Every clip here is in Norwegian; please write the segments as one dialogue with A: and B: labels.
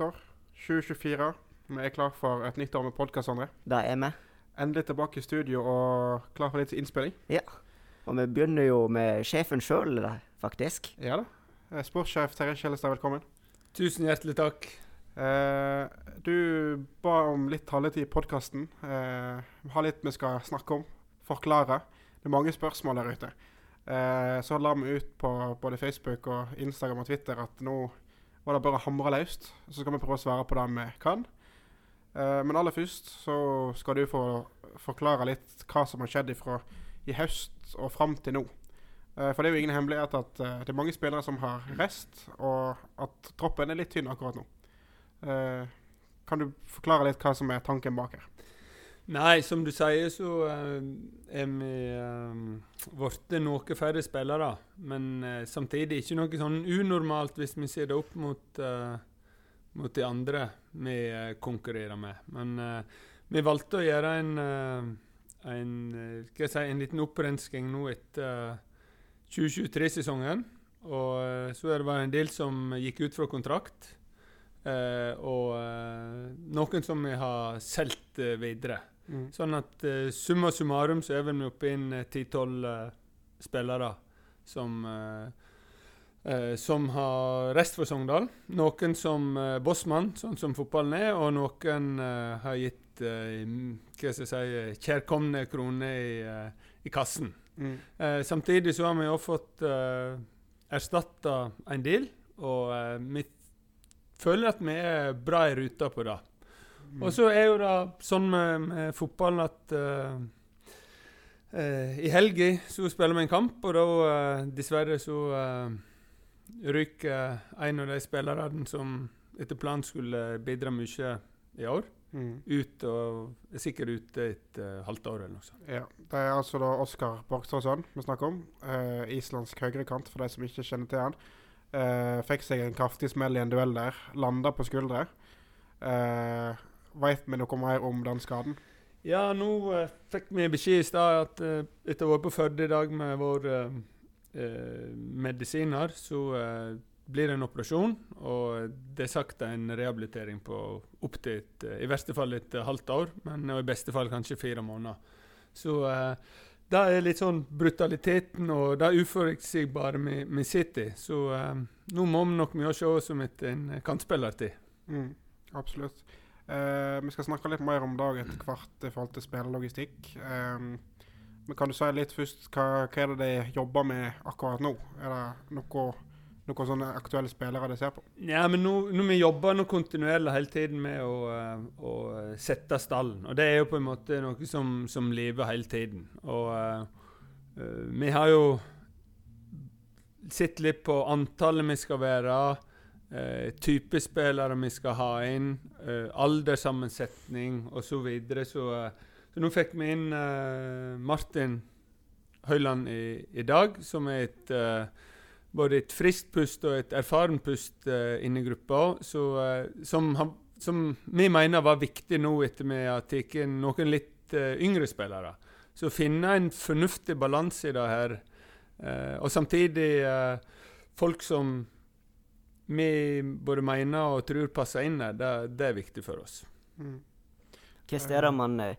A: et nytt år. 2024. Vi er klar for et nytt år med podkast, André.
B: Det er vi.
A: Endelig tilbake i studio og klar for litt innspilling. Ja.
B: Og vi begynner jo med sjefen sjøl, faktisk.
A: Ja da. Eh, Sportssjef Terje Kjellestad, velkommen.
C: Tusen hjertelig takk.
A: Eh, du ba om litt taletid i podkasten. Eh, vi har litt vi skal snakke om, forklare. Det er mange spørsmål der ute. Eh, så la vi ut på både Facebook og Instagram og Twitter at nå var det bare å hamre løst. Så skal vi prøve å svare på det vi kan. Eh, men aller først så skal du få forklare litt hva som har skjedd ifra i høst og fram til nå. Eh, for det er jo ingen hemmelighet at eh, det er mange spillere som har rest, og at troppen er litt tynn akkurat nå. Eh, kan du forklare litt hva som er tanken bak her?
C: Nei, som du sier, så eh, er vi uh, noe færre spillere. Men uh, samtidig ikke noe sånn unormalt hvis vi ser det opp mot, uh, mot de andre vi uh, konkurrerer med. Men vi valgte å gjøre en, en, si, en liten opprensking nå etter 2023-sesongen. Og så er det bare en del som gikk ut fra kontrakt. og noen som vi har solgt eh, videre. Sånn at uh, summa summarum så er vi oppe i en eh, ti-tolv uh, spillere som uh, som har reist for Sogndal. Noen som uh, bossmann, sånn som fotballen er, og noen uh, har gitt hva skal jeg si, kjærkomne kroner i, i kassen.
A: Mm.
C: Samtidig så har vi også fått uh, erstatta en del, og vi føler at vi er bra i ruta på det.
A: Mm.
C: Og så er jo det sånn med, med fotballen at uh, uh, I helga så spiller vi en kamp, og da uh, dessverre så ryker en av de spillerne som etter planen skulle bidra mye i år,
A: Mm.
C: ut og er sikkert ute et halvt år eller noe sånt.
A: Ja, Det er altså da Oskar Borgstadson vi snakker om. Islandsk høyrekant, for de som ikke kjenner til han. Fikk seg en kraftig smell i en duell der. Landa på skuldre. Uh, Veit vi noe mer om den skaden?
C: Ja, nå eh, fikk vi beskjed i stad at eh, etter å ha vært på Førde i dag med vår eh, eh, medisiner, så eh, blir det en operasjon. Og det er sagt en rehabilitering på opptil et, eh, i verste fall et halvt år, men i beste fall kanskje fire måneder. Så det er litt sånn brutaliteten og det uforutsigbare vi, vi sitter i. Så nå må vi nok mye se oss som et, en kantspiller til.
A: Mm, absolutt. Eh, vi skal snakke litt mer om dag etter hvert i forhold til spillerlogistikk. Um, men kan du si litt først, hva, hva er det de jobber med akkurat nå? Er det noe, noen sånne aktuelle spillere de ser på?
C: Ja, men nå, nå vi jobber nå kontinuerlig hele tiden med å, eh, å eh, sette stallen. Og det er jo på en måte noe som, som lever hele tiden. Og eh, vi har jo sett litt på antallet vi skal være, uh, type spillere vi skal ha inn, uh, alderssammensetning osv. Så, videre. så, eh, så nå fikk vi inn eh, Martin Høyland i, i dag, som er et eh, både et friskt pust og et erfaren pust uh, inni gruppa, eh, som, som vi mener var viktig nå etter vi har tatt inn noen litt uh, yngre spillere. Så finne en fornuftig balanse i det her, Uh, og samtidig eh, folk som vi både mener og tror passer inn her, det, det er viktig for oss.
A: Mm.
B: Hva er det man eh,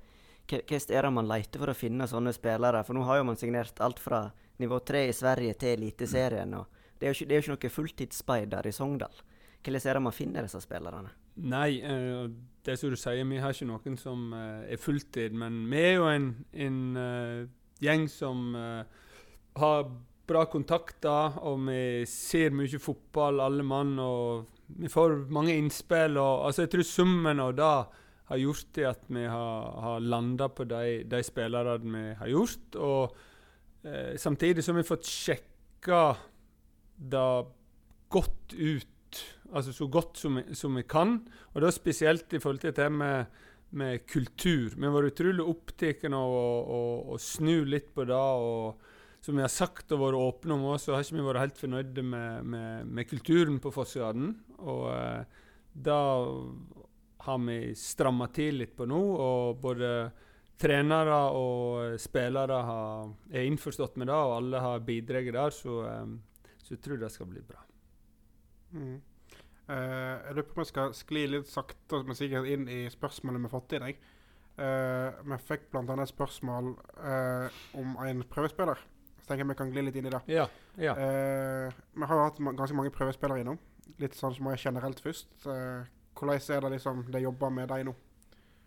B: er det man leter for å finne sånne spillere? For nå har jo man signert alt fra nivå 3 i Sverige til Eliteserien. og Det er jo ikke, det er jo ikke noe fulltidsspeider i Sogndal. Hvordan er det man finner disse spillerne?
C: Nei, uh, det som du sier, vi har ikke noen som uh, er fulltid, men vi er jo en, en uh, gjeng som har bra kontakter, og vi ser mye fotball, alle mann, og vi får mange innspill. Og, altså, jeg tror summen av det har gjort det at vi har, har landa på de, de spillerne vi har gjort. Og eh, samtidig har vi fått sjekka det godt ut, altså så godt som vi, som vi kan. Og da spesielt i forhold til dette med, med kultur. Vi har vært utrolig opptatt av å, å, å snu litt på det. og som vi har sagt og vært åpne om også, så har ikke vi vært helt fornøyde med, med, med kulturen på Fossgaden. Og eh, da har vi stramma til litt på nå, og både trenere og spillere har, er innforstått med det, og alle har bidratt der, så, eh, så jeg tror det skal bli bra.
A: Mm. Uh, jeg lurer på om jeg skal skli litt sakte men sikkert inn i spørsmålet vi har fått inn. jeg. Eh, vi fikk bl.a. et spørsmål uh, om en prøvespiller. Så tenker jeg vi kan gli litt inn i det.
C: Ja. ja.
A: Eh, vi har jo hatt ma ganske mange prøvespillere innom. Litt sånn som er generelt først. Eh, hvordan er det liksom de jobber med deg nå?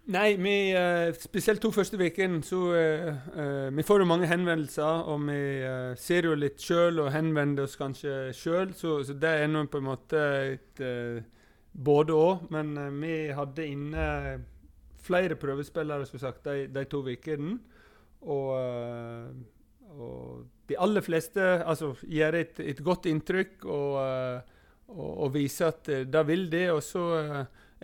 C: Nei, vi, eh, spesielt to første ukene, så uh, Vi får jo mange henvendelser, og vi uh, ser jo litt sjøl og henvender oss kanskje sjøl, så, så, det er nå på en måte et uh, både òg. Men vi hadde inne flere prøvespillere som sagt, de, de to ukene. Og, og, de aller fleste altså, gjør et, et godt inntrykk og, og, og viser at det vil det. Og så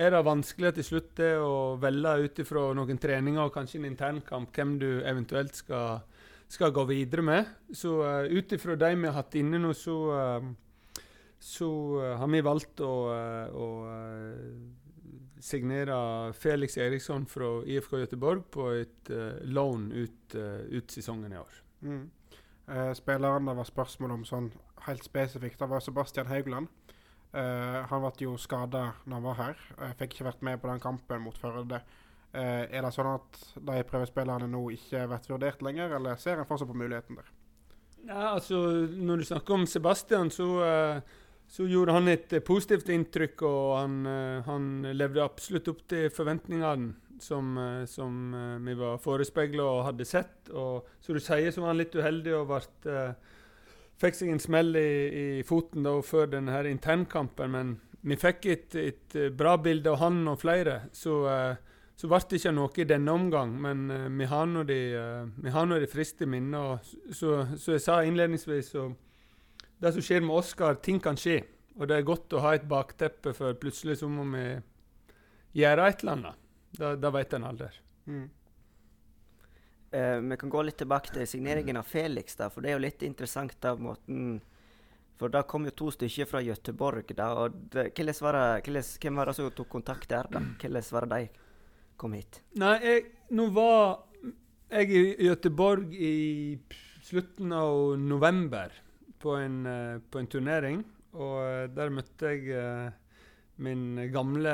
C: er det vanskelig til slutt å velge ut ifra noen treninger og kanskje en internkamp hvem du eventuelt skal, skal gå videre med. Så uh, ut ifra de vi har hatt inne nå, så, uh, så uh, har vi valgt å, å signere Felix Eriksson fra IFK Göteborg på et lån ut, ut, sesongen i år.
A: Mm. spilleren det var spørsmål om sånn helt spesifikt, det var Sebastian Haugland. Eh, han ble jo skada når han var her. Jeg fikk ikke vært med på den kampen mot Førde. Eh, er det sånn at de prøvespillerne nå ikke vært vurdert lenger, eller ser en fortsatt på muligheten der?
C: Ja, altså, Når du snakker om Sebastian, så, uh, så gjorde han et positivt inntrykk. Og han, han, levde absolutt opp til forventningene som, som vi var forespeila og hadde sett. Og, som du sier så var han litt uheldig og ble fikk seg en smell i, i foten da, før denne internkampen, men vi fikk et, et, eh, bra bilde av han og flere. Så, uh, så ble det ikke noe i denne omgang, men uh, vi har nå de, uh, friste minnene. Så, jeg sa innledningsvis så Det som skjer med Oskar, ting kan skje. Og det er godt å ha et bakteppe, for plutselig så må vi gjøre et eller annet. Da, da vet en aldri. Mm.
B: Uh, vi kan gå litt tilbake til signeringen av Felix, da, for det er jo litt interessant da måten For da kom jo to stykker fra Gøteborg, da. og det, var det, Hvem var det som tok kontakt der, da? Hvordan var det de kom hit?
C: Nei, jeg, nå var jeg i Gøteborg i slutten av november på en, uh, på en turnering. Og uh, der møtte jeg min gamle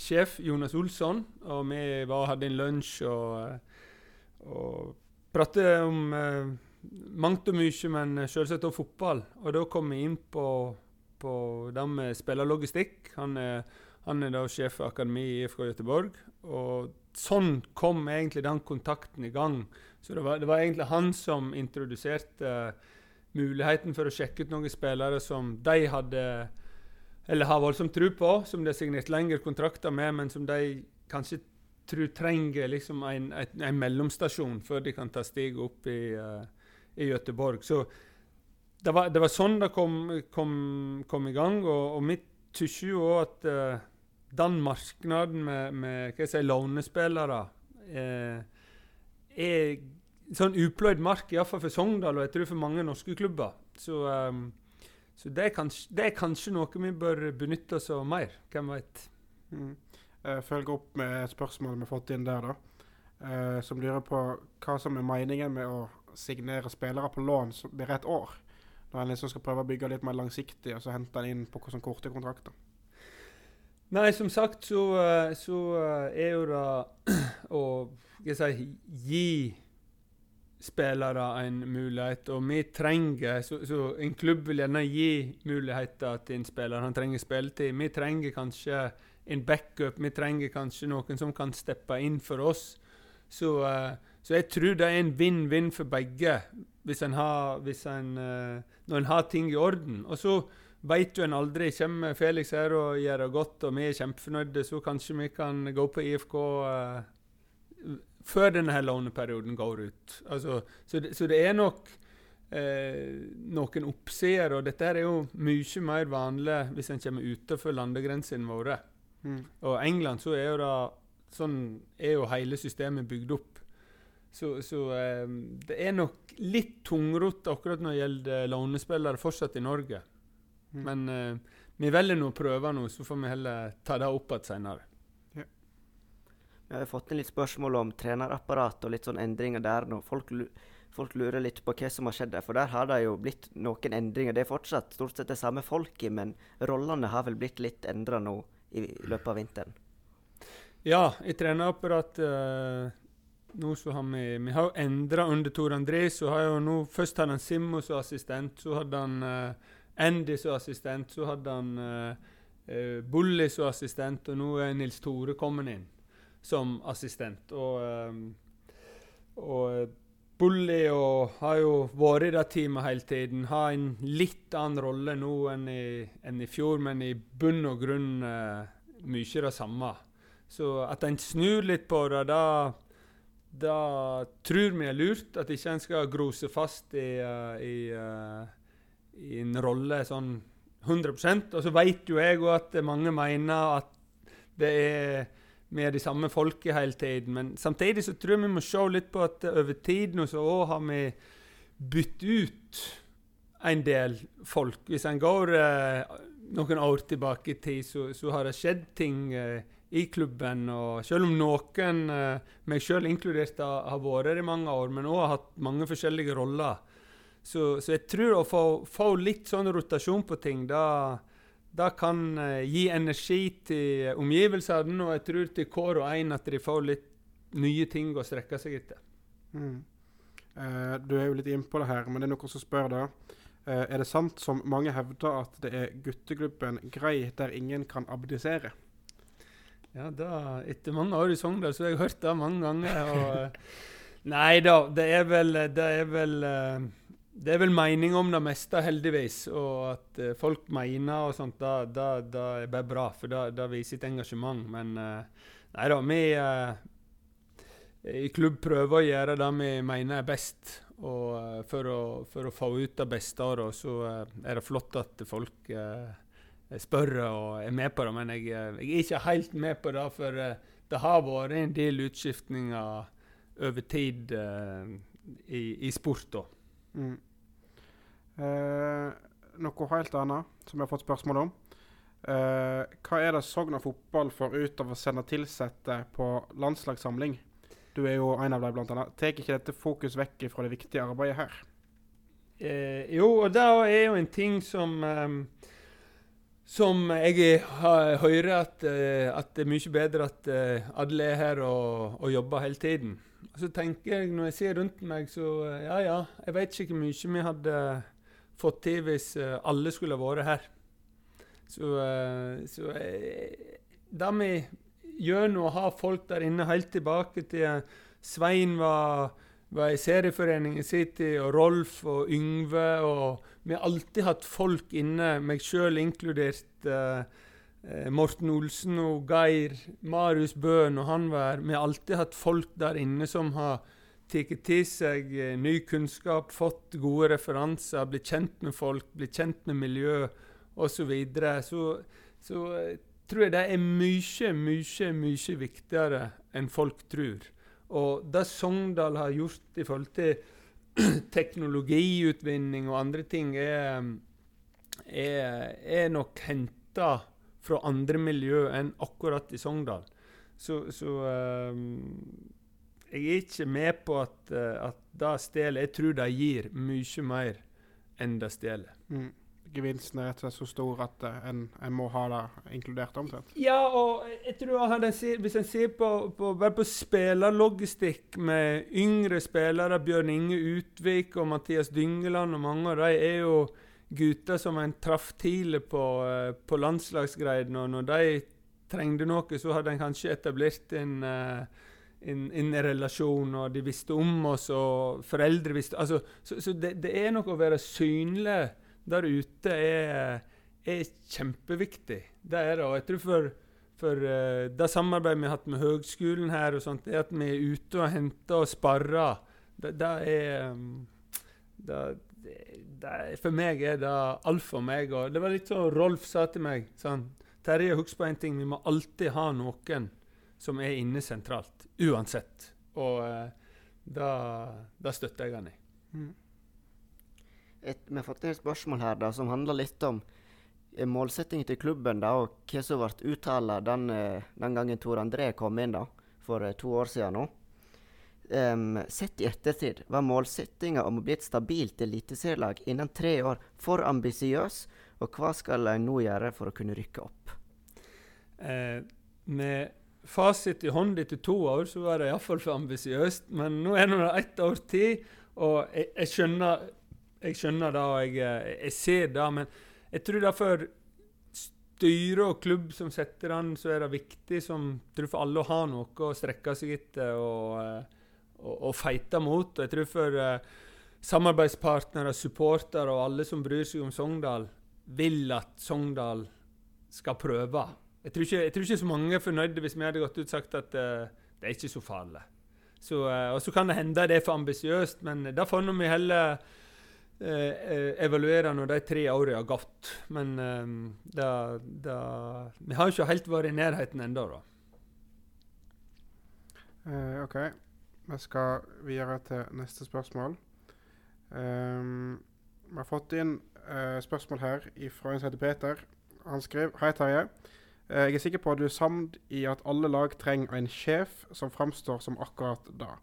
C: sjef Jonas Olsson, og vi var, hadde en lunsj. og og pratet om eh, mangt og mye, men selvsagt også fotball. Og da kom vi inn på, på det med spillerlogistikk. Han er, han er da sjef for akademi i IFK Göteborg. Og sånn kom egentlig den kontakten i gang. Så det var, det var egentlig han som introduserte uh, muligheten for å sjekke ut noen spillere som de hadde eller har voldsomt tro på, som de har signert lengre kontrakter med, men som de kanskje tror trenger liksom en, en, en, mellomstasjon før de kan ta steget opp i, uh, i Gøteborg. Så det var, det var, sånn det kom, kom, kom i gang. Og, og vi syns jo at uh, den markedet med, med sier, lånespillere uh, er sånn upløyd mark, iallfall for Sogndal, og jeg tror for mange norske klubber. Så, um, så det, er kanskje, det, er kanskje, noe vi bør benytte oss av mer. Hvem veit. Mm
A: Følg opp med et spørsmål vi har fått inn der, da. Eh, som lurer på hva som er meningen med å signere spillere på lån blir et år. Når en liksom skal prøve å bygge litt mer langsiktig, og så hente en inn på sånn korte kontrakter.
C: Nei, som sagt så, eh, så er jo det å si, gi spillere en mulighet, og vi trenger så, så, En klubb vil gjerne gi muligheter til en spiller. Han trenger spilletid. Vi trenger kanskje en backup. Vi trenger kanskje noen som kan steppe inn for oss. Så, uh, så jeg tror det er en vinn-vinn for begge hvis en har, hvis en, uh, når en har ting i orden. Og så vet jo en aldri. Kommer Felix her og gjør det godt, og vi er kjempefornøyde, så kanskje vi kan gå på IFK uh, eh, før denne låneperioden går ut. Altså, så, det, så, det, er nok eh, noen oppsider, og dette er jo mye mer vanlig hvis en kommer utenfor landegrensene våre. Mm. Og England så er jo da sånn er jo hele systemet bygd opp. Så, så eh, det er nok litt tungrodd akkurat når det gjelder lånespillere fortsatt i Norge. Mm. Men eh, vi velger nå å prøve nå, så får vi heller ta det opp igjen seinere.
B: Vi har fått inn litt spørsmål om trenerapparat og litt sånn endringer der nå. Folk folk lurer litt på hva som har skjedd der. For der har det jo blitt noen endringer. Det er fortsatt stort sett det samme folket, men rollene har vel blitt litt endra nå i, i løpet av vinteren.
C: Ja, i trenerapparatet uh, nå så har vi, vi har jo endra under Tor André. så har jo nå, Først hadde han Simmo som assistent, så hadde han uh, Andy som assistent, så hadde han uh, Bully som assistent, og nå er Nils Tore kommet inn som assistent. Og, um, og Bully og, har jo vært i det teamet hele tiden. Har en litt annen rolle nå enn i, enn i fjor, men i bunn og grunn uh, mye det samme. Så at en snur litt på det, da, da tror vi er lurt. At ikke en skal gro seg fast i, uh, i, uh, i, en rolle sånn 100% Og så vet jo jeg òg at mange mener at det er vi er de samme folket hele tiden. Men samtidig så tror jeg vi må se litt på at over tid nå så har vi bytt ut en del folk. Hvis en går eh, noen år tilbake i tid, så, så har det skjedd ting. eh, i klubben. og Selv om noen, eh, meg selv inkludert, har vært her i mange år, men òg har hatt mange forskjellige roller. Så, så jeg tror å få, få, litt sånn rotasjon på ting, da, da kan uh, gi energi til omgivelsene, og jeg tror til hver og en at de får litt nye ting å strekke seg etter. Mm.
A: Uh, du er jo litt innpå det her, men det er noen som spør da. Uh, er det sant som mange hevder at det er gutteklubben Grei der ingen kan abdisere?
C: Ja, da, etter mange år i Sogndal så har jeg hørt det mange ganger. Og, eh, nei da, det er vel Det er vel eh, det er vel mening om det meste, heldigvis. Og at uh, folk mener og sånt, da, da, da er bare bra. For da, da viser et engasjement. Men uh, nei da, vi uh, i klubb prøver å gjøre det vi mener er best. Og for å, for, å, få ut det beste av det, så er det flott at folk spør og er med på det, men jeg, jeg, er ikke helt med på det. For det har vært en del utskiftninger over tid i, i, sport. da. Mm.
A: Uh, noe helt annet som jeg har fått spørsmål om. hva er det Sogn Fotball får ut av å sende ansatte på landslagssamling? Du er jo en av dem, blant annet. Tar ikke dette fokus vekk fra det viktige arbeidet her?
C: jo, og det er jo en ting som um, som jeg hører at, eh, at, det er mye bedre at eh, alle er her og, og jobber hele tiden. Så tenker jeg, når jeg ser rundt meg, så eh, ja, ja, jeg vet ikke hvor mye vi hadde fått til hvis alle skulle vært her. Så, så det vi gjør nå, å ha folk der inne helt tilbake til Svein var var i serieforeningen tid, og Rolf og Yngve. og Vi har alltid hatt folk inne, meg sjøl inkludert. Uh, Morten Olsen og Geir, Marius Bøhn og han var. Vi har alltid hatt folk der inne som har tatt til seg uh, ny kunnskap, fått gode referanser, blitt kjent med folk, blitt kjent med miljø osv. Så, videre. så så uh, tror jeg det er mye, mye, mye viktigere enn folk tror. Og det Sogndal har gjort i forhold til teknologiutvinning og andre ting, er, er, er nok henta fra andre miljø enn akkurat i Sogndal. Så, så um, jeg er ikke med på at, uh, at det stjeler. Jeg tror det gir mye mer enn det stjeler. Mm
A: gevinsten er rett og slett så stor at uh, en, en, må ha det inkludert omtrent?
C: Ja, og jeg tror at hvis en ser på, på, på spillerlogistikk med yngre spillere, Bjørn Inge Utvik og Mathias Dyngeland og mange av dem er jo gutter som en traff tidlig på, uh, på landslagsgreiden. Og når de trengte noe, så hadde en kanskje etablert en uh, en, en, relasjon, og de visste om oss, og foreldre visste altså, Så, så det, det, er noe å være synlig der ute er, er kjempeviktig. Det er det. Og jeg tror for, for uh, det samarbeidet vi har hatt med høgskolen her, og sånt, er at vi er ute og henter og sparrer. Det, det er um, det, det, For meg er det alt for meg. Det var litt sånn Rolf sa til meg sånn, Terje, husk på en ting. Vi må alltid ha noen som er inne sentralt. Uansett. Og eh, da, da, støtter jeg han i.
B: Vi har fått et spørsmål her da, som handler litt om eh, målsettingen til klubben da, og hva som ble uttalt den, eh, den, gangen Tor André kom inn da, for eh, to år siden nå. Em, sett i ettertid, var målsettinga om å bli et stabilt eliteserielag innen tre år for ambisiøs, og hva skal en nå gjøre for å kunne rykke opp?
C: Eh, med fasit i hånd etter to år, så var det iallfall for ambisiøst. Men nå er det ett år til, og jeg, jeg skjønner jeg skjønner det, og jeg, eh, jeg ser det. Men jeg tror det for styre og klubb som setter den, så er det viktig som, tror for alle å ha noe å strekke seg etter og, eh, og, og feite mot. Og jeg tror for uh, samarbeidspartnere, supportere og alle som bryr seg om Sogndal, vil at Sogndal skal prøve. Jeg tror, ikke, jeg tror ikke så mange er fornøyde hvis vi hadde gått ut og sagt at uh, det er ikke så farlig. Så, uh, og så kan det hende det er for ambisiøst, men da får vi heller Eh, evaluere når de tre årene har gått. Men da, da, Vi har ikke helt vært i nærheten ennå, da.
A: OK. Vi skal videre til neste spørsmål. Um, vi har fått inn spørsmål her fra en som heter Peter. Han skriver Hei, Terje. Eh, jeg er sikker på at du er samd i at alle lag trenger en sjef som framstår som akkurat det.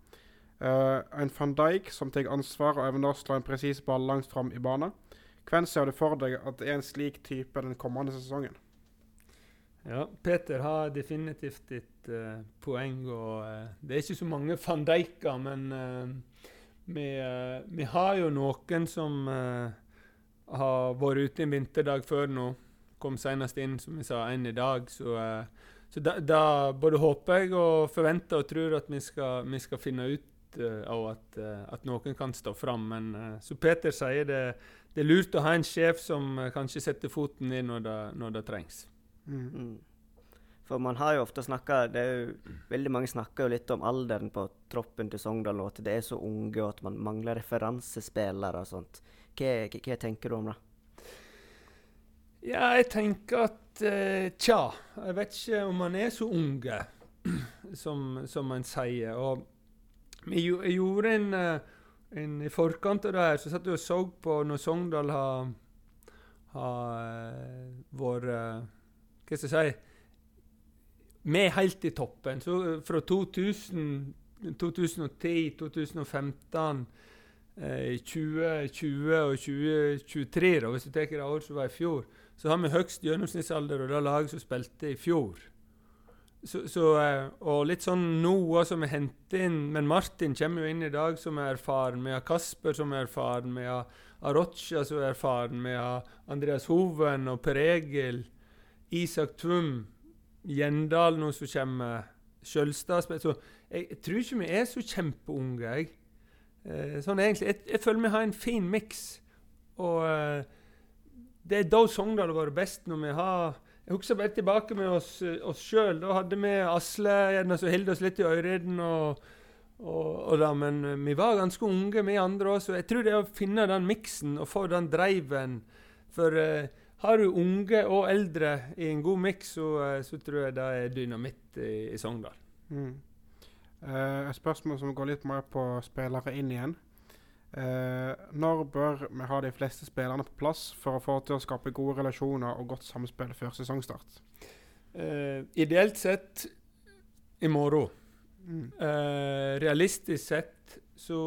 A: Uh, en van Dijk som tar ansvar og evner å slå en presis ball langt fram i banen. Hvem ser du for deg at det er en slik type den kommende sesongen?
C: Ja, Peter har definitivt et uh, poeng. og uh, Det er ikke så mange van Dijker, men vi, vi, har jo noen som har vært ute en vinterdag før nå kom senest inn, som vi sa, en i dag. Så, uh, så da, da, både håper jeg og forventer og tror at vi skal, vi skal finne ut uh, av at, uh, at, noen kan stå fram. Men som Peter sier det, det er lurt å ha en sjef som kanskje setter foten ned når det, når det trengs.
B: Mm. Mm. For man har jo ofte snakka Veldig mange snakker jo litt om alderen på troppen til Sogndal, og at det er så unge, og at man mangler referansespillere og sånt. Hva, hva, tenker du om det?
C: Ja, jeg tenker at uh, Tja, jeg vet ikke om man er så unge, som, som man sier. Og vi gjorde en, uh, en, I forkant av det her så satt vi og så på når Sogndal har, har uh, vært Hva skal jeg si Vi er helt i toppen. Så fra 2000, 2010, 2015 i 2020 og 2023, da, hvis du tar det året som var i fjor, så har vi høgst gjennomsnittsalder og det laget som spilte i fjor. Så, så, eh, og litt sånn noe som vi henter inn Men Martin kommer jo inn i dag som er erfaren. Vi har Kasper som er erfaren. Vi har Arocha som er erfaren. Vi har Andreas Hoven og Per Egil. Isak Tvum. Gjendal nå som kommer. Skjølstad Så jeg, jeg, tror ikke vi er så kjempeunge, jeg. Eh, sånn egentlig. Jeg, jeg, føler vi har en fin miks. Og eh, det er da Sogndal har vært best. når vi har Jeg husker bare tilbake med oss, oss sjøl. Da hadde vi Asle gjerne som holdt oss litt i øyreden. Og, og, og da, men vi var ganske unge, vi andre òg. Så jeg tror det å finne den miksen og få den driven. For uh, har du unge og eldre i en god miks, så, uh, så, tror jeg det er dynamitt i, i Sogndal. Mm.
A: Uh, et spørsmål som går litt mer på spillere inn igjen. Uh, når bør vi ha de fleste spillerne på plass for å få til å skape gode relasjoner og godt samspill før sesongstart?
C: Uh, ideelt sett i morgen. Mm. Eh, realistisk sett så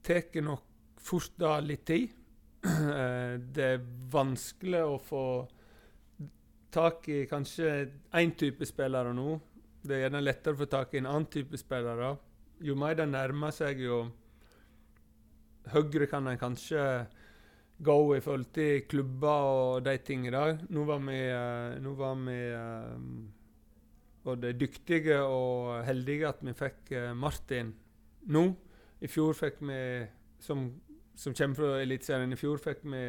C: tar det nok fort da litt tid. Eh, det er vanskelig å få tak i kanskje én type spillere nå. Det er gjerne lettere å få tak i en annen type spillere. Jo mer det nærmer seg, jo høyere kan en kanskje gå i forhold til klubber og de tingene der. Nå var vi, uh, nå var vi uh, både dyktige og heldige at vi fikk Martin nå. I fjor fikk vi, som, som kommer fra Eliteserien, i fjor fikk vi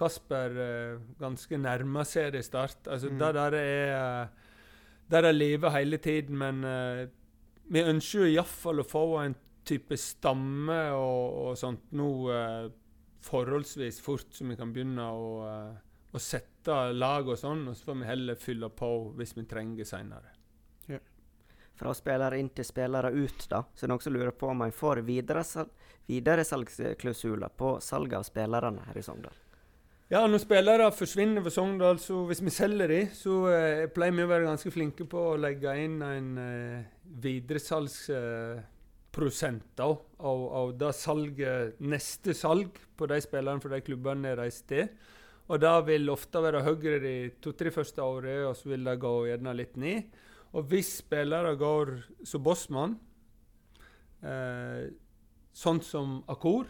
C: Kasper ganske nærme seriestart. Altså, mm. Det der er der det lever hele tiden, men vi ønsker jo iallfall å få en type stamme og, og sånt nå eh, forholdsvis fort, så vi kan begynne å, eh, å sette lag og sånn, og så får vi heller fylle på hvis vi trenger seinere.
B: Fra spillere inn til spillere ut, da, så noen som lurer på om en får videresalgsklausuler på salg av spillerne her i Sogndal?
C: Ja, når spillere forsvinner fra Sogndal, så hvis vi selger dem, så eh, pleier vi å være ganske flinke på å legge inn en eh, videresalgsprosent Eh, av, av det salget, neste salg på de spillerne fra de klubbene de reiser til. Og det vil ofte være høyere de to-tre første årene, og så vil det gå gjerne litt ned. Og hvis spillere går som bossmann, eh, sånn som Akor,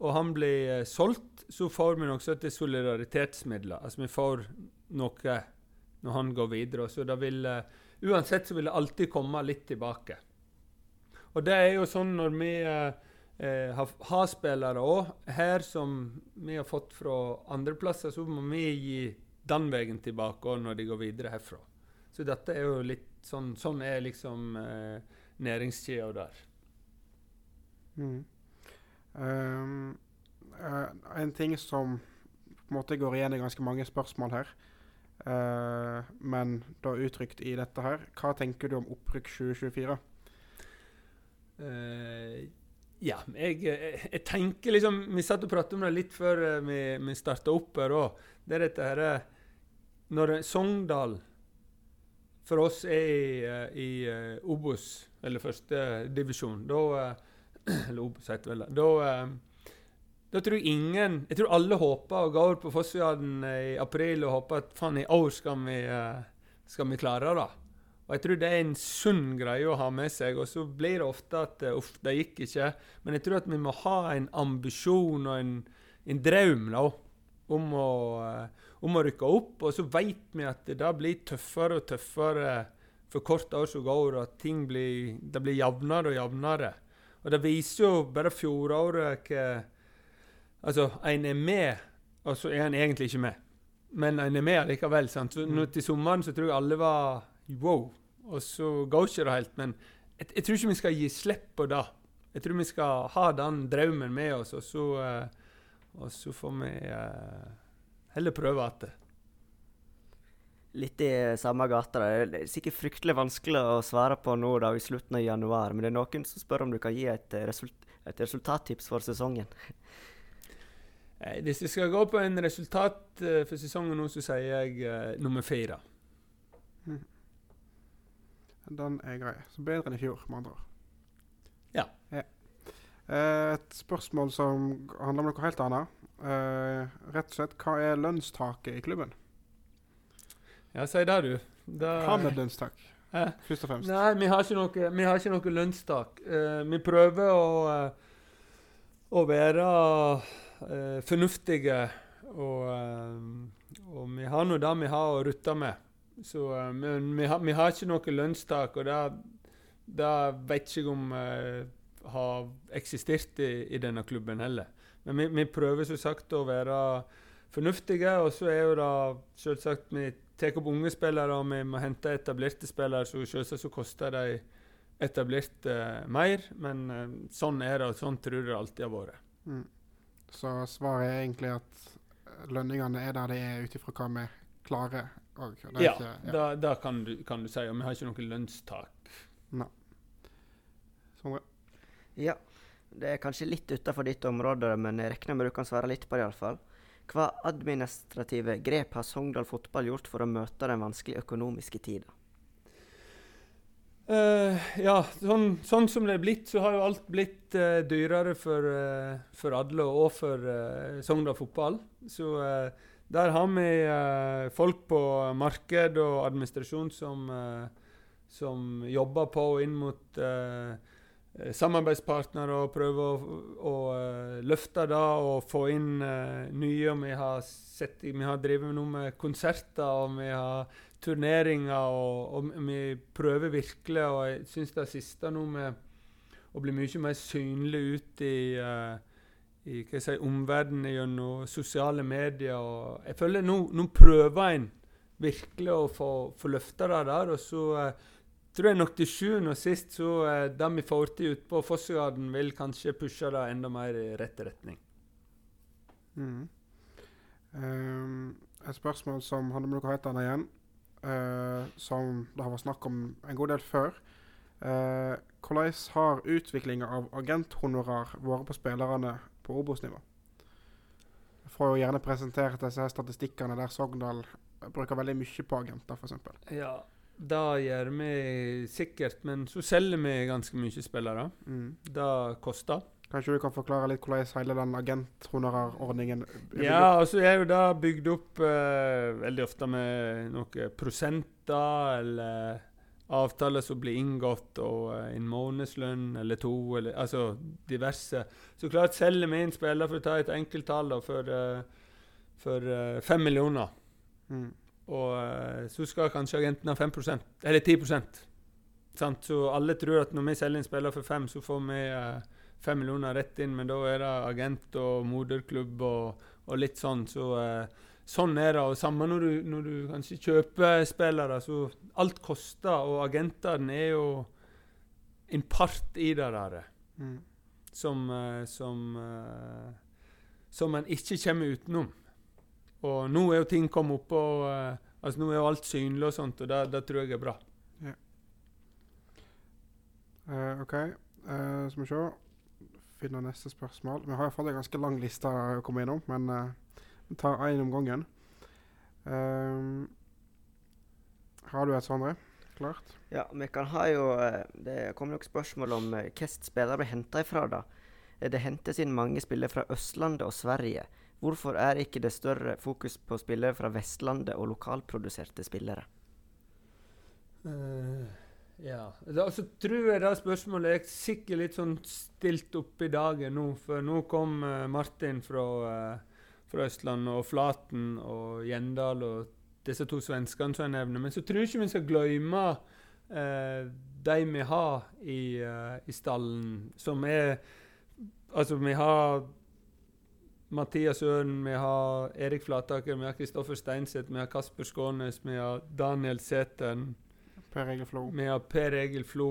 C: og han blir eh, solgt, så får vi noe til solidaritetsmidler. Altså vi får noe når han går videre. Så det vil, eh, uansett så vil det alltid komme litt tilbake. Og det er jo sånn når vi eh, eh har, har spillere òg, her som vi har fått fra andreplasser, så må vi gi den veien tilbake når de går videre herfra. Så dette er jo litt sånn Sånn er liksom eh, næringskjeda der.
A: Mm. Um, uh, en ting som på en måte går igjen i ganske mange spørsmål her, uh, men da uttrykt i dette her, hva tenker du om opprykk 2024?
C: Uh, ja, jeg, jeg, jeg, tenker liksom Vi satt og pratet om det litt før vi, vi starta opp her òg. Det er dette herre Når Sogndal for oss er i, uh, i uh, Obos, eller førstedivisjon, da Eller Obos, heter det vel. Da, da tror jeg ingen Jeg tror alle håper og går på Fossfjorden i april og håper at faen, i år skal vi, skal vi klare det. Og jeg tror det er en sunn greie å ha med seg. Og så blir det ofte at eh, uff, det gikk ikke. Men jeg tror at vi må ha en ambisjon og en, en drøm da, om å, om å rykke opp. Og så vet vi at det blir tøffere og tøffere for hvert år som går, og at ting blir, det blir jevnere og jevnere. Og det viser jo bare fjoråret hva Altså, en er med, og så er en egentlig ikke med. Men en er med likevel. sant? Så, nå, til sommeren så tror jeg alle var wow. Og så går ikke det helt. Men jeg, jeg, tror ikke vi skal gi slipp på det. Jeg tror vi skal ha den drømmen med oss, og så, uh, og så får vi uh, heller prøve det.
B: Litt i samme gata. Det er sikkert fryktelig vanskelig å svare på nå da, i slutten av januar, men det er noen som spør om du kan gi et, result et resultattips for sesongen.
C: Hvis vi skal gå på en resultat uh, for sesongen nå, så sier jeg nummer fire. Mm.
A: Den er grei. Så bedre enn i fjor, med andre ord.
C: Ja.
A: ja. Eh, et spørsmål som handler om noe helt annet. Eh, rett og slett, hva er lønnstaket i klubben?
C: Ja, si det, du. Da,
A: hva med lønnstak? Eh? Først og fremst.
C: Nei, vi har ikke noe, vi har ikke noe lønnstak. Uh, vi prøver å, uh, å være uh, fornuftige, og, og, vi har nå det vi har å rutte med. Så, uh, men vi har, vi har, ikke noe lønnstak, og det, vet jeg ikke om uh, har eksistert i, i, denne klubben heller. Men vi, vi, prøver som sagt å være fornuftige, og så er jo det selvsagt Vi tar opp unge spillere, og vi må hente etablerte spillere, så selvsagt så koster de etablerte mer. Men uh, sånn er det, og sånn tror jeg det alltid har vært. Mm.
A: Så svaret er egentlig at lønningene er der de er, ut ifra hva vi klarer
C: òg. Ja, ikke, ja. Da, da kan, du, kan, du, si. Og vi har ikke noe lønnstak.
A: Nei. Sondre?
B: Ja. Det er kanskje litt utafor ditt område, men jeg regner med du kan svare litt på det iallfall. Hva administrative grep har Sogndal Fotball gjort for å møte den vanskelige økonomiske tida?
C: Uh, ja, sånn, sånn, som det er blitt, så har jo alt blitt uh, dyrere for, uh, for alle og for Sogndal Fotball. Så der har vi eh, folk på marked og administrasjon som, eh, som jobber på inn mot eh, samarbeidspartnere og prøve å, å uh, løfte det og få inn uh, nye. Vi har, sett, vi har drevet noe med konserter og vi har turneringer, og, og vi prøver virkelig. Og jeg syns det siste nå med å bli mye mer synlig ut i uh, i hva jeg si, omverdenen gjennom sosiale medier. og Jeg føler nå, nå prøver en virkelig å få, få løfta det der. Og så tror jeg nok til sjuende og sist så uh, det vi får til ute på Fossgarden, vil kanskje pushe det enda mer i rett retning.
A: Mm. Um, et spørsmål som handler om noe helt annet igjen, uh, som det har vært snakk om en god del før. Uh, hvordan har utviklinga av agenthonorar vært på spillerne på Obos-nivå. Får jo gjerne presentert disse her statistikkene der Sogndal bruker veldig mye på agenter, f.eks.
C: Ja. Det gjør vi sikkert, men så selger vi ganske mye spillere.
A: Mm.
C: Det koster.
A: Kanskje du kan forklare litt hvordan hele den agenthonorarordningen
C: Ja, altså jeg er jo det bygd opp eh, veldig ofte med noen prosenter eller avtaler som blir inngått, og eh, en månedslønn eller to, eller altså diverse. Så klart selger vi inn spiller for å ta et enkelttall for, eh, for eh, fem millioner.
A: Mm.
C: Og eh, så skal kanskje agenten ha 5 eller 10 sant? Så alle tror at når vi selger inn spiller for fem, så får vi eh, fem millioner rett inn, men da er det agent og moderklubb og, og litt sånn. Så eh, sånn er det. Og samme når du, når du kanskje kjøper spillere, så alt koster, og agentene er jo en part i det der
A: Mm.
C: som, eh, som, eh, som man ikke kommer utenom. Og nå er jo ting kommet opp, og uh, altså nå er jo alt synlig og sånt, og det, det tror jeg er bra.
A: Eh, OK, uh, skal vi se. Finne neste spørsmål. Vi har fått en ganske lang liste å komme innom, men eh, vi tar én om gangen. Ehm, har du et, Sondre? Klart?
B: Ja, vi kan ha jo eh, Det kom nok spørsmål om eh, hvilke spillere ble henta ifra, da. Eh, Det hentes inn mange spillere fra Østlandet og Sverige. Hvorfor er ikke det større fokus på spillere fra Vestlandet og lokalproduserte spillere?
C: Uh, ja. Da, så tror jeg det spørsmålet er sikkert litt sånn stilt opp i dagen nå. For nå kom uh, Martin fra, uh, fra Østlandet, og Flaten og Gjendal og disse to svenskene som jeg nevner. Men så tror jeg ikke vi skal glemme de vi har i, i stallen, som er Altså, vi har Mathias Øren, vi har Erik Flataker, vi har Kristoffer Steinseth, vi har Kasper Skånes, vi har Daniel Sæteren.
A: Per Egil Flo.
C: Vi har Per Egil Flo.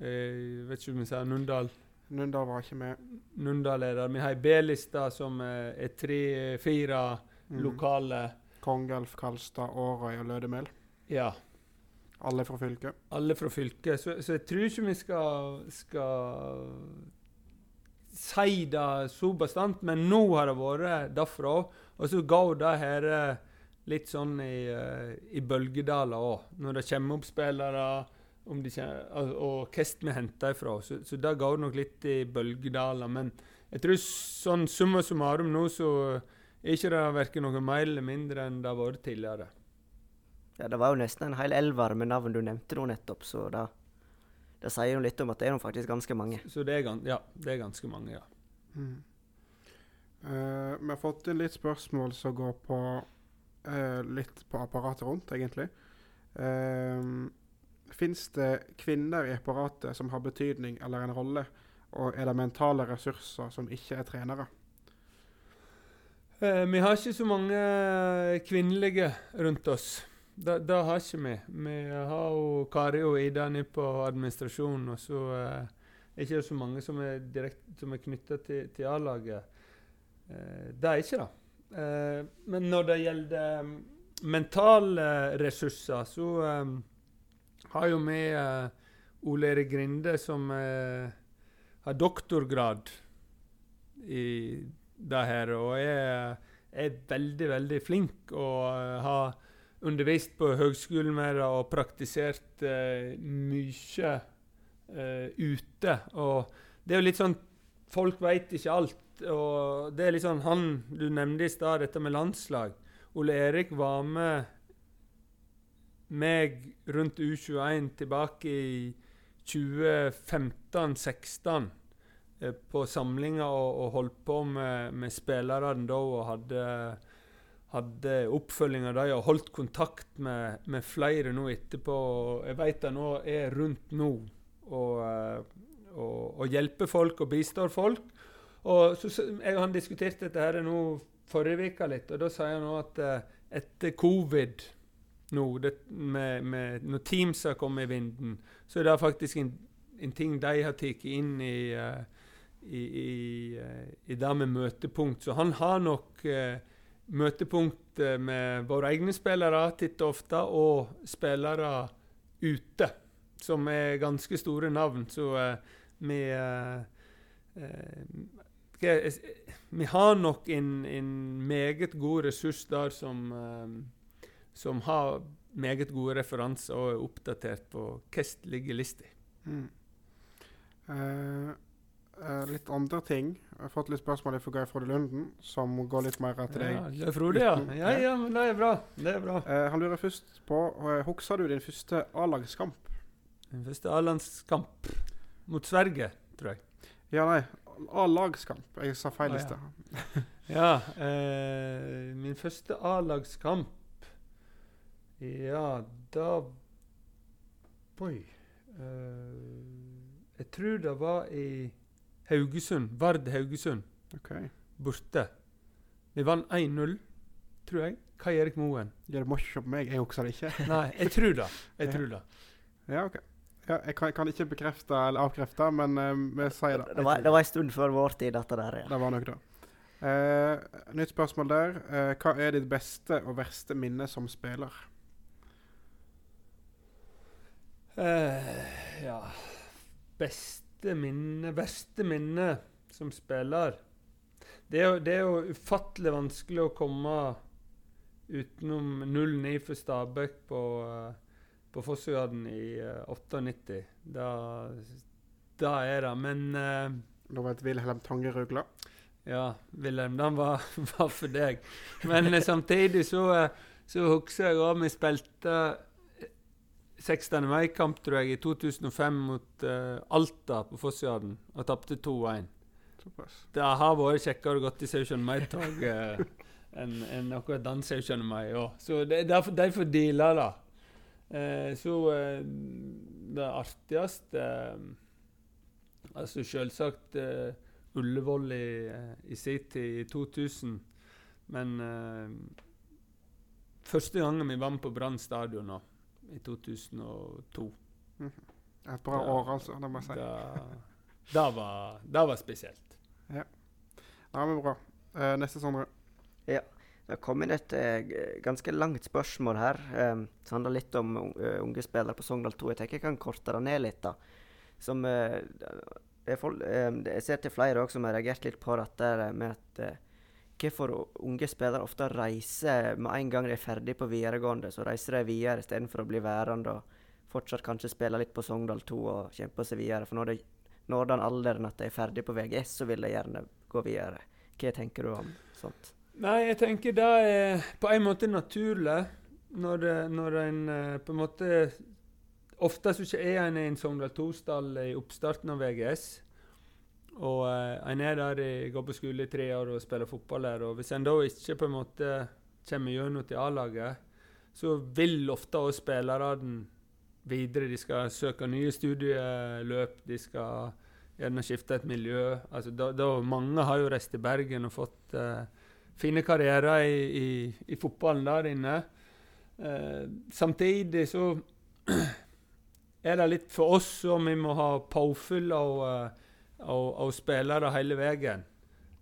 C: Jeg vet ikke om vi sier Nundal.
A: Nundal var ikke med.
C: Nundal er der. Vi har ei B-liste som eh, er tre-fire
A: Mm.
C: lokale.
A: Kongelf, Kalstad, Årøy og Lødemel.
C: Ja.
A: Alle fra fylket.
C: Alle fra fylket. Så, så jeg tror ikke vi skal, skal si det så bastant, men nå har det vært derfra. Og så går det her eh, litt sånn i, eh, i bølgedaler òg. Når det kommer opp spillere om de kjenner, og hvem vi henter ifra. Så, så det går nok litt i bølgedaler. Men jeg tror sånn summa summarum nå så er ikke det verken noe mer eller mindre enn det har vært tidligere.
B: Ja, Det var jo nesten en hel elver med navn du nevnte nå nettopp, så da det sier jo litt om at det er noen faktisk ganske mange.
C: Så det er, ja, det er ganske mange, ja.
A: Mm. Uh, vi har fått inn litt spørsmål som går på uh, litt på apparatet rundt, egentlig. Uh, Fins det kvinner i apparatet som har betydning eller en rolle? Og er det mentale ressurser som ikke er trenere?
C: Eh, vi har ikke så mange kvinnelige rundt oss. Det, har ikke vi. Vi har jo Kari og Ida nede på administrasjonen, og så eh, er ikke så mange som er, direkt, som er knytta til, til A-laget. Eh, det er ikke det. Eh, men når det gjelder mm, mentale ressurser, så eh, har jo vi eh, Ole Erik Grinde, som eh, har doktorgrad i det her, og er, er veldig, veldig flink og uh, har undervist på høgskolen med det og praktisert eh, mye eh, ute. Og det er jo litt sånn Folk veit ikke alt. Og det er litt sånn Han du nevnte i stad, dette med landslag. Ole Erik var med meg rundt U21 tilbake i 2015-16 eh, på samlinger og, og holdt på med, med spillerne da og hadde, hadde oppfølging av dem og holdt kontakt med, med flere nå etterpå. Jeg vet de nå er rundt nå og, eh, og, og hjelper folk og bistår folk. Og så, jeg og han diskuterte dette her nå forrige uke litt, og da sier han nå at eh, etter covid nå, det, med, med, når Teams har kommet i vinden, så er det faktisk en, en ting de har tatt inn i, uh, i, i, uh, i det med møtepunkt. Så han har nok eh, møtepunkt med våre egne spillere titt og ofte, og spillere ute, som er ganske store navn. Så eh, vi eh, eh, Vi har nok en, en meget god ressurs der som, som har meget gode referanser og er oppdatert på hvordan ligger lista.
A: Mm. Eh, litt andre ting. Jeg har fått litt spørsmål fra Geir Frode Lunden, som går litt mer til deg.
C: Ja, Frode, ja. Ja, ja, men det er bra. Det er bra.
A: Uh, han lurer først på uh, Husker du din første A-lagskamp?
C: Min første A-landskamp mot Sverige, tror jeg.
A: Ja, nei. A-lagskamp. Jeg sa feil i
C: ja.
A: sted.
C: Ja, Uh, min første A-lagskamp Ja, da Oi. Uh, jeg tror det var i Haugesund. Vard Haugesund.
A: Ok.
C: Borte. Vi vant 1-0, tror jeg. Kai Erik Moen.
A: Ja, det må ikke se på meg. Jeg husker det ikke.
C: Nei, jeg tror det. Jeg tror det.
A: Ja, ok. Ja, jeg, kan, kan ikke bekrefte eller avkrefte, men uh, vi sier det.
B: Det var, det var en stund før vår tid, dette der. ja.
A: Det var nok det. Uh, nytt spørsmål der. Uh, hva er ditt beste og verste minne som spiller?
C: Eh, ja Beste minne Verste minne som spiller det er, jo, det er jo ufattelig vanskelig å komme utenom 0-9 for Stabæk på, uh, på Fossøyarden i eh, 98. Da, da er det. Men uh,
A: Da var det Wilhelm Tangerugla.
C: ja, Wilhelm, den var, var for deg. Men eh, samtidig så, eh, så husker jeg òg vi spilte eh, 16. mai-kamp, tror jeg, i 2005 mot uh, Alta på Fossjarden, og tapte 2-1.
A: Såpass.
C: Det har vært kjekkere å gå til 17. mai-tog uh, enn en akkurat den 17. mai òg. Så det, derfor, de dealer deale det. Eh, så eh, det artigste eh, Altså selvsagt eh, Ullevål i, eh, i sin tid, i 2000. Men eh, første gangen vi vant på Brann stadion nå, i 2002
A: Et bra
C: da,
A: år, altså. Det må jeg si.
C: da, da, var, da var spesielt.
A: Ja, men bra. Uh, neste, Sondre. Ja.
B: Det har kommet et uh, ganske langt spørsmål her. Um, som handler litt om uh, unge spillere på Sogndal 2. Jeg tenker jeg kan korte det ned litt. da. Som eh, det er folk, eh, Jeg ser til flere også som har reagert litt på dette med at eh, hvorfor unge spillere ofte reiser med en gang de er ferdig på videregående. Så reiser de videre istedenfor å bli værende og fortsatt kanskje spille litt på Sogndal 2 og kjempe seg videre. For når de når den alderen at de er ferdig på VGS, så vil de gjerne gå videre. Hva tenker du om sånt?
C: Nei, jeg tenker det er på en måte naturlig når, det- når en eh, på en måte Ofte så er en i en Sogndal 2-stall i oppstarten av VGS. Og eh, en er der i, går på skole i tre år og spiller fotball der. Og hvis en da ikke på en måte kommer gjennom til A-laget, så vil ofte også spillerne videre. De skal søke nye studieløp, de skal gjerne skifte et miljø. Altså, da, da, mange har jo reist til Bergen og fått eh, fine karrierer i, i, i fotballen der inne. Eh, samtidig så er det litt for oss som vi må ha påfyll av, eh, og spille det hele veien.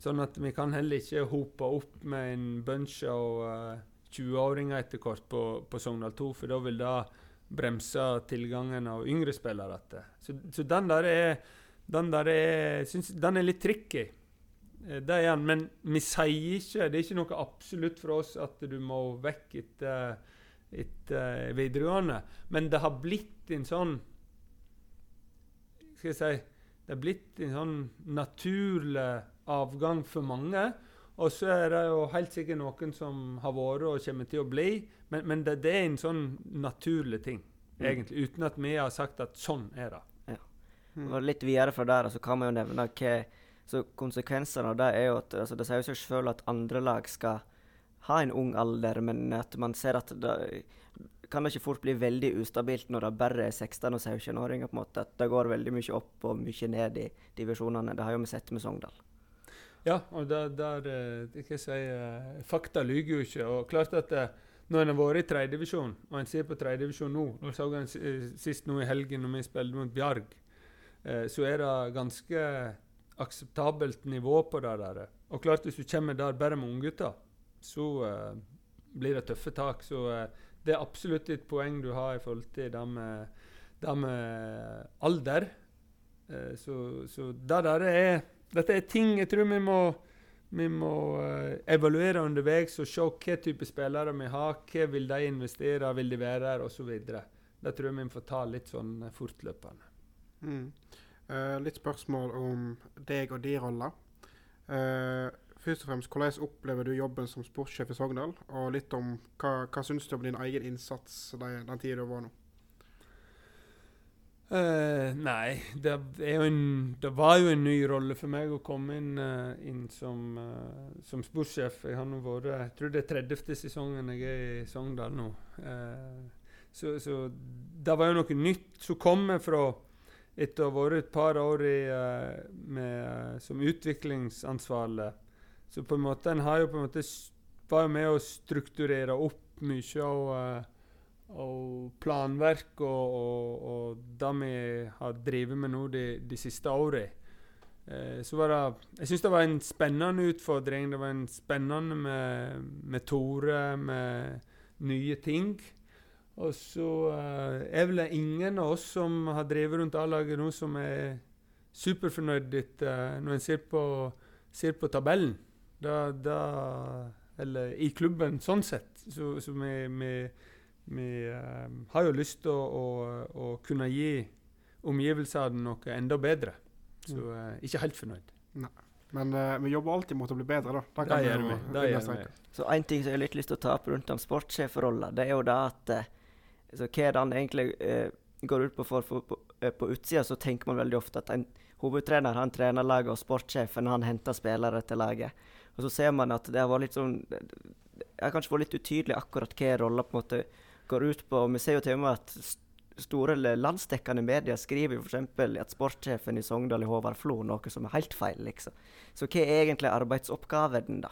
C: Sånn at vi kan heller ikke hope opp med en bunch av uh, 20-åringer etter hvert på, på Sogndal 2, for da vil det bremse tilgangen av yngre spillere. igjen. Så, så den der er, den der er, synes, den er litt tricky. Eh, Det er den, men vi sier ikke Det er ikke noe absolutt for oss at du må vekk etter, etter videregående. Men det har blitt en sånn Skal jeg si Det er blitt en sånn naturlig avgang for mange. Og så er det jo helt sikkert noen som har vært og kommer til å bli. Men, men det, det er en sånn naturlig ting,
B: Mm.
C: egentlig. Uten at vi har sagt at sånn er det.
A: Mm.
B: Og litt videre fra der så kan man jo nevne hva så Konsekvensene av det er jo at altså, det sier seg selv at andre lag skal ha en ung alder, men at man ser at det kan det ikke fort bli veldig ustabilt når det bare er 16- og 17-åringer. på en måte, At det går veldig mye opp og mye ned i divisjonene. Det har jo vi sett med Sogndal.
C: Ja, og der, der eh, jeg si, eh, Fakta lyver jo ikke. og klart at det, Når en har vært i tredjedivisjon, og en ser på tredjedivisjon nå Nå så en eh, sist nå i helgen når vi spilte mot Bjarg, eh, så er det ganske akseptabelt nivå på det der. Og klart hvis du kommer der bare med unggutter, så eh, blir det tøffe tak. Så eh, det er absolutt et poeng du har i forhold til det med, det med alder. Eh, så, så det der er Dette er ting jeg tror vi må, Vi må eh, evaluere underveis og se hva type spillere vi har. Hva vil de investere, vil de være her, osv. Det tror jeg vi får ta litt sånn eh, fortløpende.
A: Mm. Uh, litt spørsmål om deg og din rolle. Eh, først og fremst, Hvordan opplever du jobben som sportssjef i Sogndal? Og litt om hva, hva syns du om din egen innsats den, den tida du var nå?
C: Uh, nei, det, en, det var jo en ny rolle for meg å komme inn, uh, inn som, uh, som sportssjef. Jeg har nå vært Jeg tror det er 30. sesongen jeg er i Sogndal nå. Så, så det var jo noe nytt som kom fra etter å ha vært et par år i, med, som utviklingsansvarlig. Så på en måte en har jo på en måte var jo med å strukturere opp mye av eh, og planverk og, og, og det vi har drevet med nå de, de siste årene. Eh, så var det Jeg syns det var en spennende utfordring. Det var en spennende med, med Tore, med nye ting. Og så eh, er vel ingen av oss som har drevet rundt A-laget nå, som er superfornøyd etter, når en ser på, ser på tabellen. Da, da, eller i klubben, sånn sett. Så, så vi, vi vi uh, har jo lyst til å, å, å kunne gi omgivelsene noe enda bedre. Så uh, ikke helt fornøyd.
A: Men uh, vi jobber alltid mot å bli bedre, da. Det
C: Det
A: kan
C: gjør vi. Det gjør vi.
B: Så en ting som jeg har litt lyst til å ta opp rundt den sportssjefrolla, det er jo da at eh, så hva den egentlig går ut på for, for på, på utsida, så tenker man veldig ofte at en hovedtrener han trener laget, og sportssjefen han henter spillere til laget. Og så ser man at det vært litt sånn Det har kanskje vært litt utydelig akkurat hva rolla på en måte går ut på. Vi ser jo til og med at store landsdekkende medier skriver f.eks. at sportssjefen i Sogndal er Håvard Flo, noe som er helt feil, liksom. Så hva er egentlig arbeidsoppgaven, da?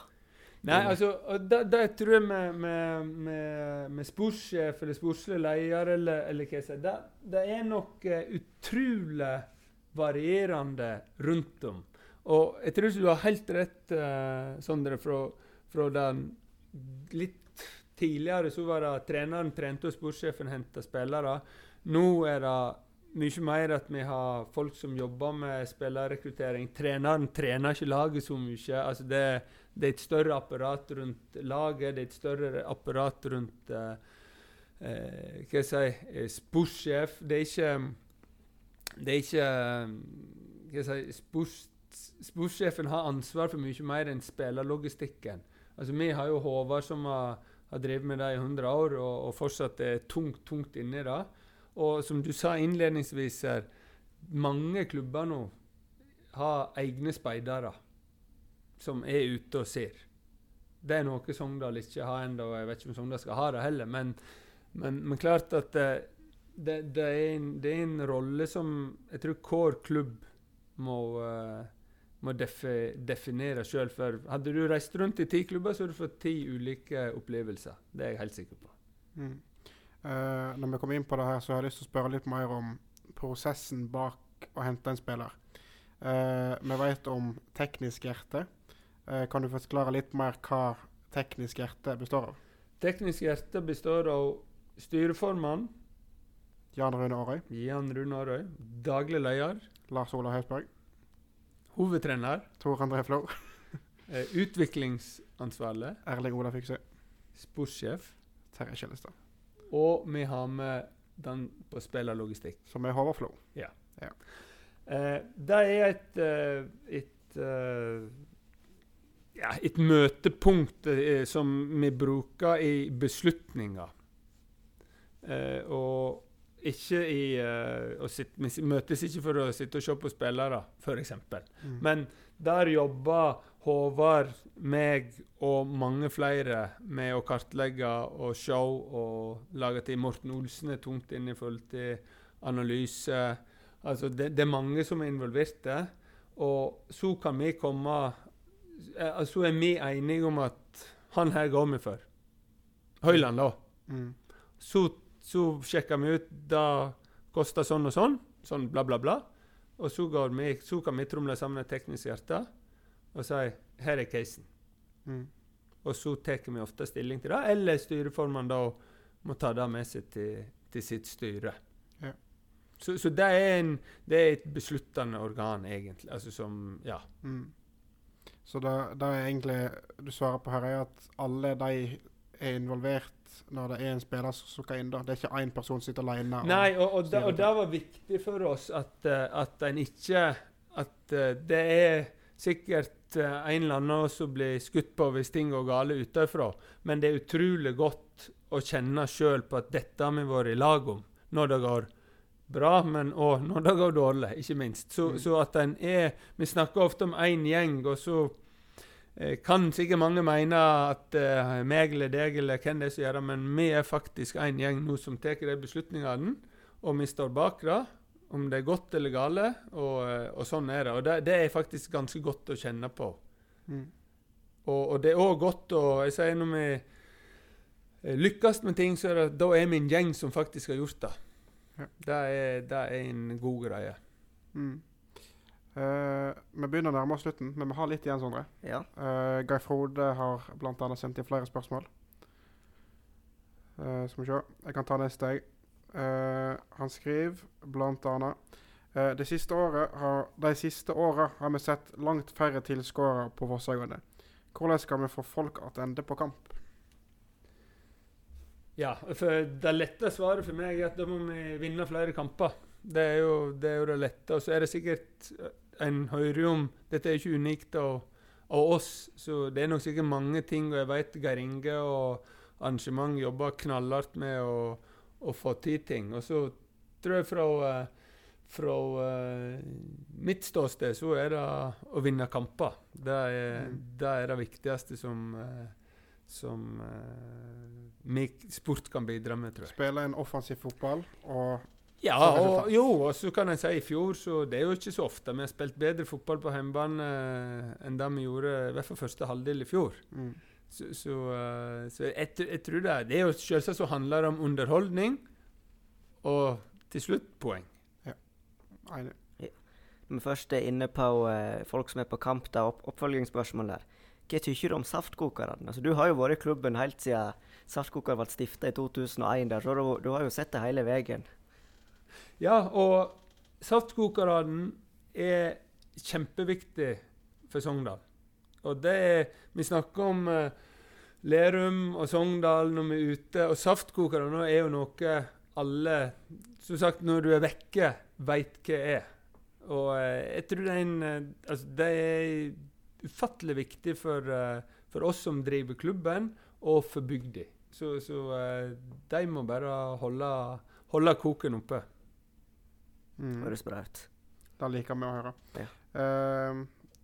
C: Nei, altså, og da, da tror jeg med, med, med, med sportssjef eller sportslig leder eller, eller hva jeg sier, det, er noe utrolig varierende rundt om. Og jeg tror du har helt rett, uh, Sondre, fra, fra den litt tidligere så var det treneren trente og sportssjefen henta spillere. Nå er det mye mer at vi har folk som jobber med spillerrekruttering. Treneren trener ikke laget så mye. Altså det, det er et større apparat rundt laget, det er et større apparat rundt eh, eh, Hva skal jeg si eh, Sportssjef. Det er ikke Det er ikke eh, Hva skal jeg si Sportssjefen har ansvar for mye mer enn spillerlogistikken. Altså, vi har jo Håvard som har, har drevet med det i 100 år, og, og fortsatt er tungt, tungt inni det. Og som du sa innledningsvis her, mange klubber nå har egne speidere som er ute og ser. Det er noe Sogndal ikke har ennå, og jeg vet ikke om Sogndal skal ha det heller. Men, men, men klart at det, det, det, er en, det er en rolle som jeg tror hver klubb må, eh, må defi, definere sjøl. For hadde du reist rundt i ti klubber, så hadde du fått ti ulike opplevelser. Det er jeg helt sikker på.
A: Mm. Uh, når vi kommer inn på det her, så har jeg lyst til å spørre litt mer om prosessen bak å hente en spiller. Uh, vi vet om teknisk hjerte. Uh, kan du forklare litt mer hva teknisk hjerte består av?
C: Teknisk hjerte består av styreformann
A: Jan Rune Aarøy,
C: Jan Rune Aarøy, daglig leder,
A: Lars Ola Høsberg,
C: hovedtrener,
A: Tor André Flo,
C: eh, utviklingsansvarlig,
A: Erling Ola Fiksøy,
C: sportssjef,
A: Terje Skjellestad.
C: og vi har med den på spillerlogistikk.
A: Som er Håvard Flo.
C: Eh, det er et, et, et eh, ja, et møtepunkt eh, som vi bruker i beslutninger. Eh, og ikke i uh, å sitte, Vi møtes ikke for å sitte og se på spillere, f.eks.
A: Mm.
C: Men der jobber Håvard, meg og mange flere med å kartlegge og se og lage til. Morten Olsen er tungt inne i forhold til analyse. Altså det, det er mange som er involverte. Og så kan vi komme Så altså er vi enige om at han her går vi for. Høyland, da.
A: Mm.
C: Så, så sjekker vi ut det koster sånn og sånn, sånn bla, bla, bla. Og så, går vi, så kan vi tromle sammen et teknisk hjerte og si her er casen.
A: Mm.
C: Og så tar vi ofte stilling til det, eller styreformannen da må ta det med seg til, til sitt styre.
A: Ja.
C: Så, så det, er en, det er et besluttende organ, egentlig. Altså som Ja.
A: Mm. Så det, det er egentlig du svarer på her, er at alle de er involvert når det er en spiller som skal inn. da. Det er ikke én person som sitter alene. og-
C: Nei, og, og, da, og det var viktig for oss at, eh, at en ikke At eh, det er sikkert eh, en eller annen som blir skutt på hvis ting går gale utenfra, men det er utrolig godt å kjenne sjøl på at dette har vi vært i lag om når det går bra, men òg når det går dårlig, ikke minst. Så,
A: Mm.
C: så at en er Vi snakker ofte om én gjeng, og så kan sikkert mange mene at uh, meg eller deg eller hvem det er som gjør det, men vi er faktisk en gjeng nå som tar de beslutningene, og vi står bak det. Om det er godt eller gale, og, eh, og sånn er det. Og det, det er faktisk ganske godt å kjenne på.
A: Mm.
C: Og, og det er òg godt å Jeg sier når vi eh, lykkes med ting, så er det, da er vi en gjeng som faktisk har gjort det.
A: Ja.
C: Det, er, det er en god greie.
A: Mm. Eh, vi begynner å nærme oss slutten, men vi har litt igjen, Sondre.
B: Ja.
A: Uh, Guy Frode har bl.a. sendt inn flere spørsmål. Uh, skal vi se. Jeg kan ta neste, jeg. Eh, han skriver bl.a. Uh, det siste året har, de siste åra har vi sett langt færre tilskuere på Vosseøyene. Hvordan skal vi få folk tilbake på kamp?
C: Ja, for det lette svaret for meg er at da må vi vinne flere kamper. Det er jo det, er jo det lette. Og så er det sikkert En hører jo om Dette er ikke unikt av, av oss, så det er nok sikkert mange ting. Og jeg vet Geir Inge og arrangement jobber knallhardt med å, å få til ting. Og så tror jeg fra, fra eh, mitt ståsted så er det å vinne kamper. Det er,
A: Mm.
C: det, er det viktigste som eh, som uh, sport kan bidra med, tror jeg.
A: Spille en offensiv fotball og
C: Ja, og jo, og så kan jeg si i fjor, så det er jo ikke så ofte. Vi har spilt bedre fotball på hjemmebane eh, enn det vi gjorde i hvert fall første halvdel i fjor.
A: mm.
C: Så, så, eh, så jeg, jeg tror det er Det er jo selvsagt så handler det om underholdning og til slutt poeng.
A: Enig.
B: Når vi først er inne på uh, folk som er på kamp, da, opp, oppfølgingsspørsmål der. Hva tykker du om saftkokerne? Altså, du har jo vært i klubben helt siden Saftkoker ble stifta i 2001, der, så du, du har jo sett det hele veien.
C: Ja, og saftkokerne er kjempeviktig for Sogndal. Og det er Vi snakker om eh, Lerum og Sogndal når vi er ute, og saftkokerne er jo noe alle Som sagt, når du er vekke, veit hva er. Og eh, jeg tror det er en eh, Altså, det er ufattelig viktig for, uh, for oss som driver klubben, og for bygda. Så, så uh, de må bare holde, holde koken oppe.
A: Mm.
B: Høres bra ut.
A: Det liker vi å høre.
B: Ja.
A: Uh,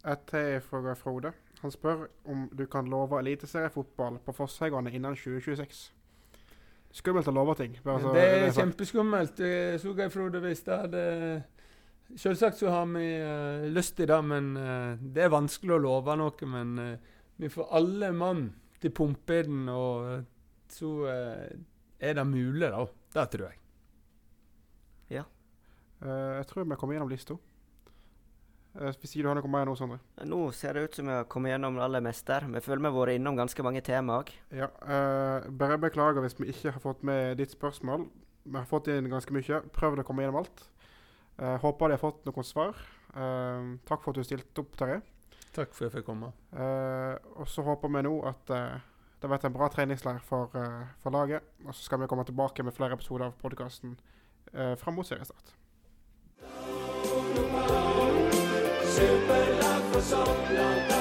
A: et til fra Frode. Han spør om du kan love eliteseriefotball på Fosshaugane innen 2026. Skummelt å love ting. bare så
C: det er
A: sagt.
C: kjempeskummelt. Jeg så Geir Frode hvis det hadde Selvsagt så har vi uh, lyst til det, men uh, det er vanskelig å love noe. Men eh, vi får alle mann til pumpeden, og så er det mulig, da. Det tror jeg.
A: Eh, jeg tror vi kommer gjennom lista. Uh, hvis ikke du har noe mer nå, Sondre?
B: Nå ser det ut som vi har kommet gjennom det aller meste. Vi føler vi har vært innom ganske mange tema òg.
A: Ja. uh, bare beklager hvis vi ikke har fått med ditt spørsmål. Vi har fått inn ganske mye. Prøvd å komme gjennom alt. Uh, håper de har fått noen svar. Uh, takk for at du stilte opp, Terje.
C: Takk for at jeg fikk komme.
A: Eh, og så håper vi nå at eh, det har vært en bra treningsleir for, eh, for laget. Og så skal vi komme tilbake med flere episoder av podkasten uh, fram mot seriestart.
D: Superlag for Sogndal,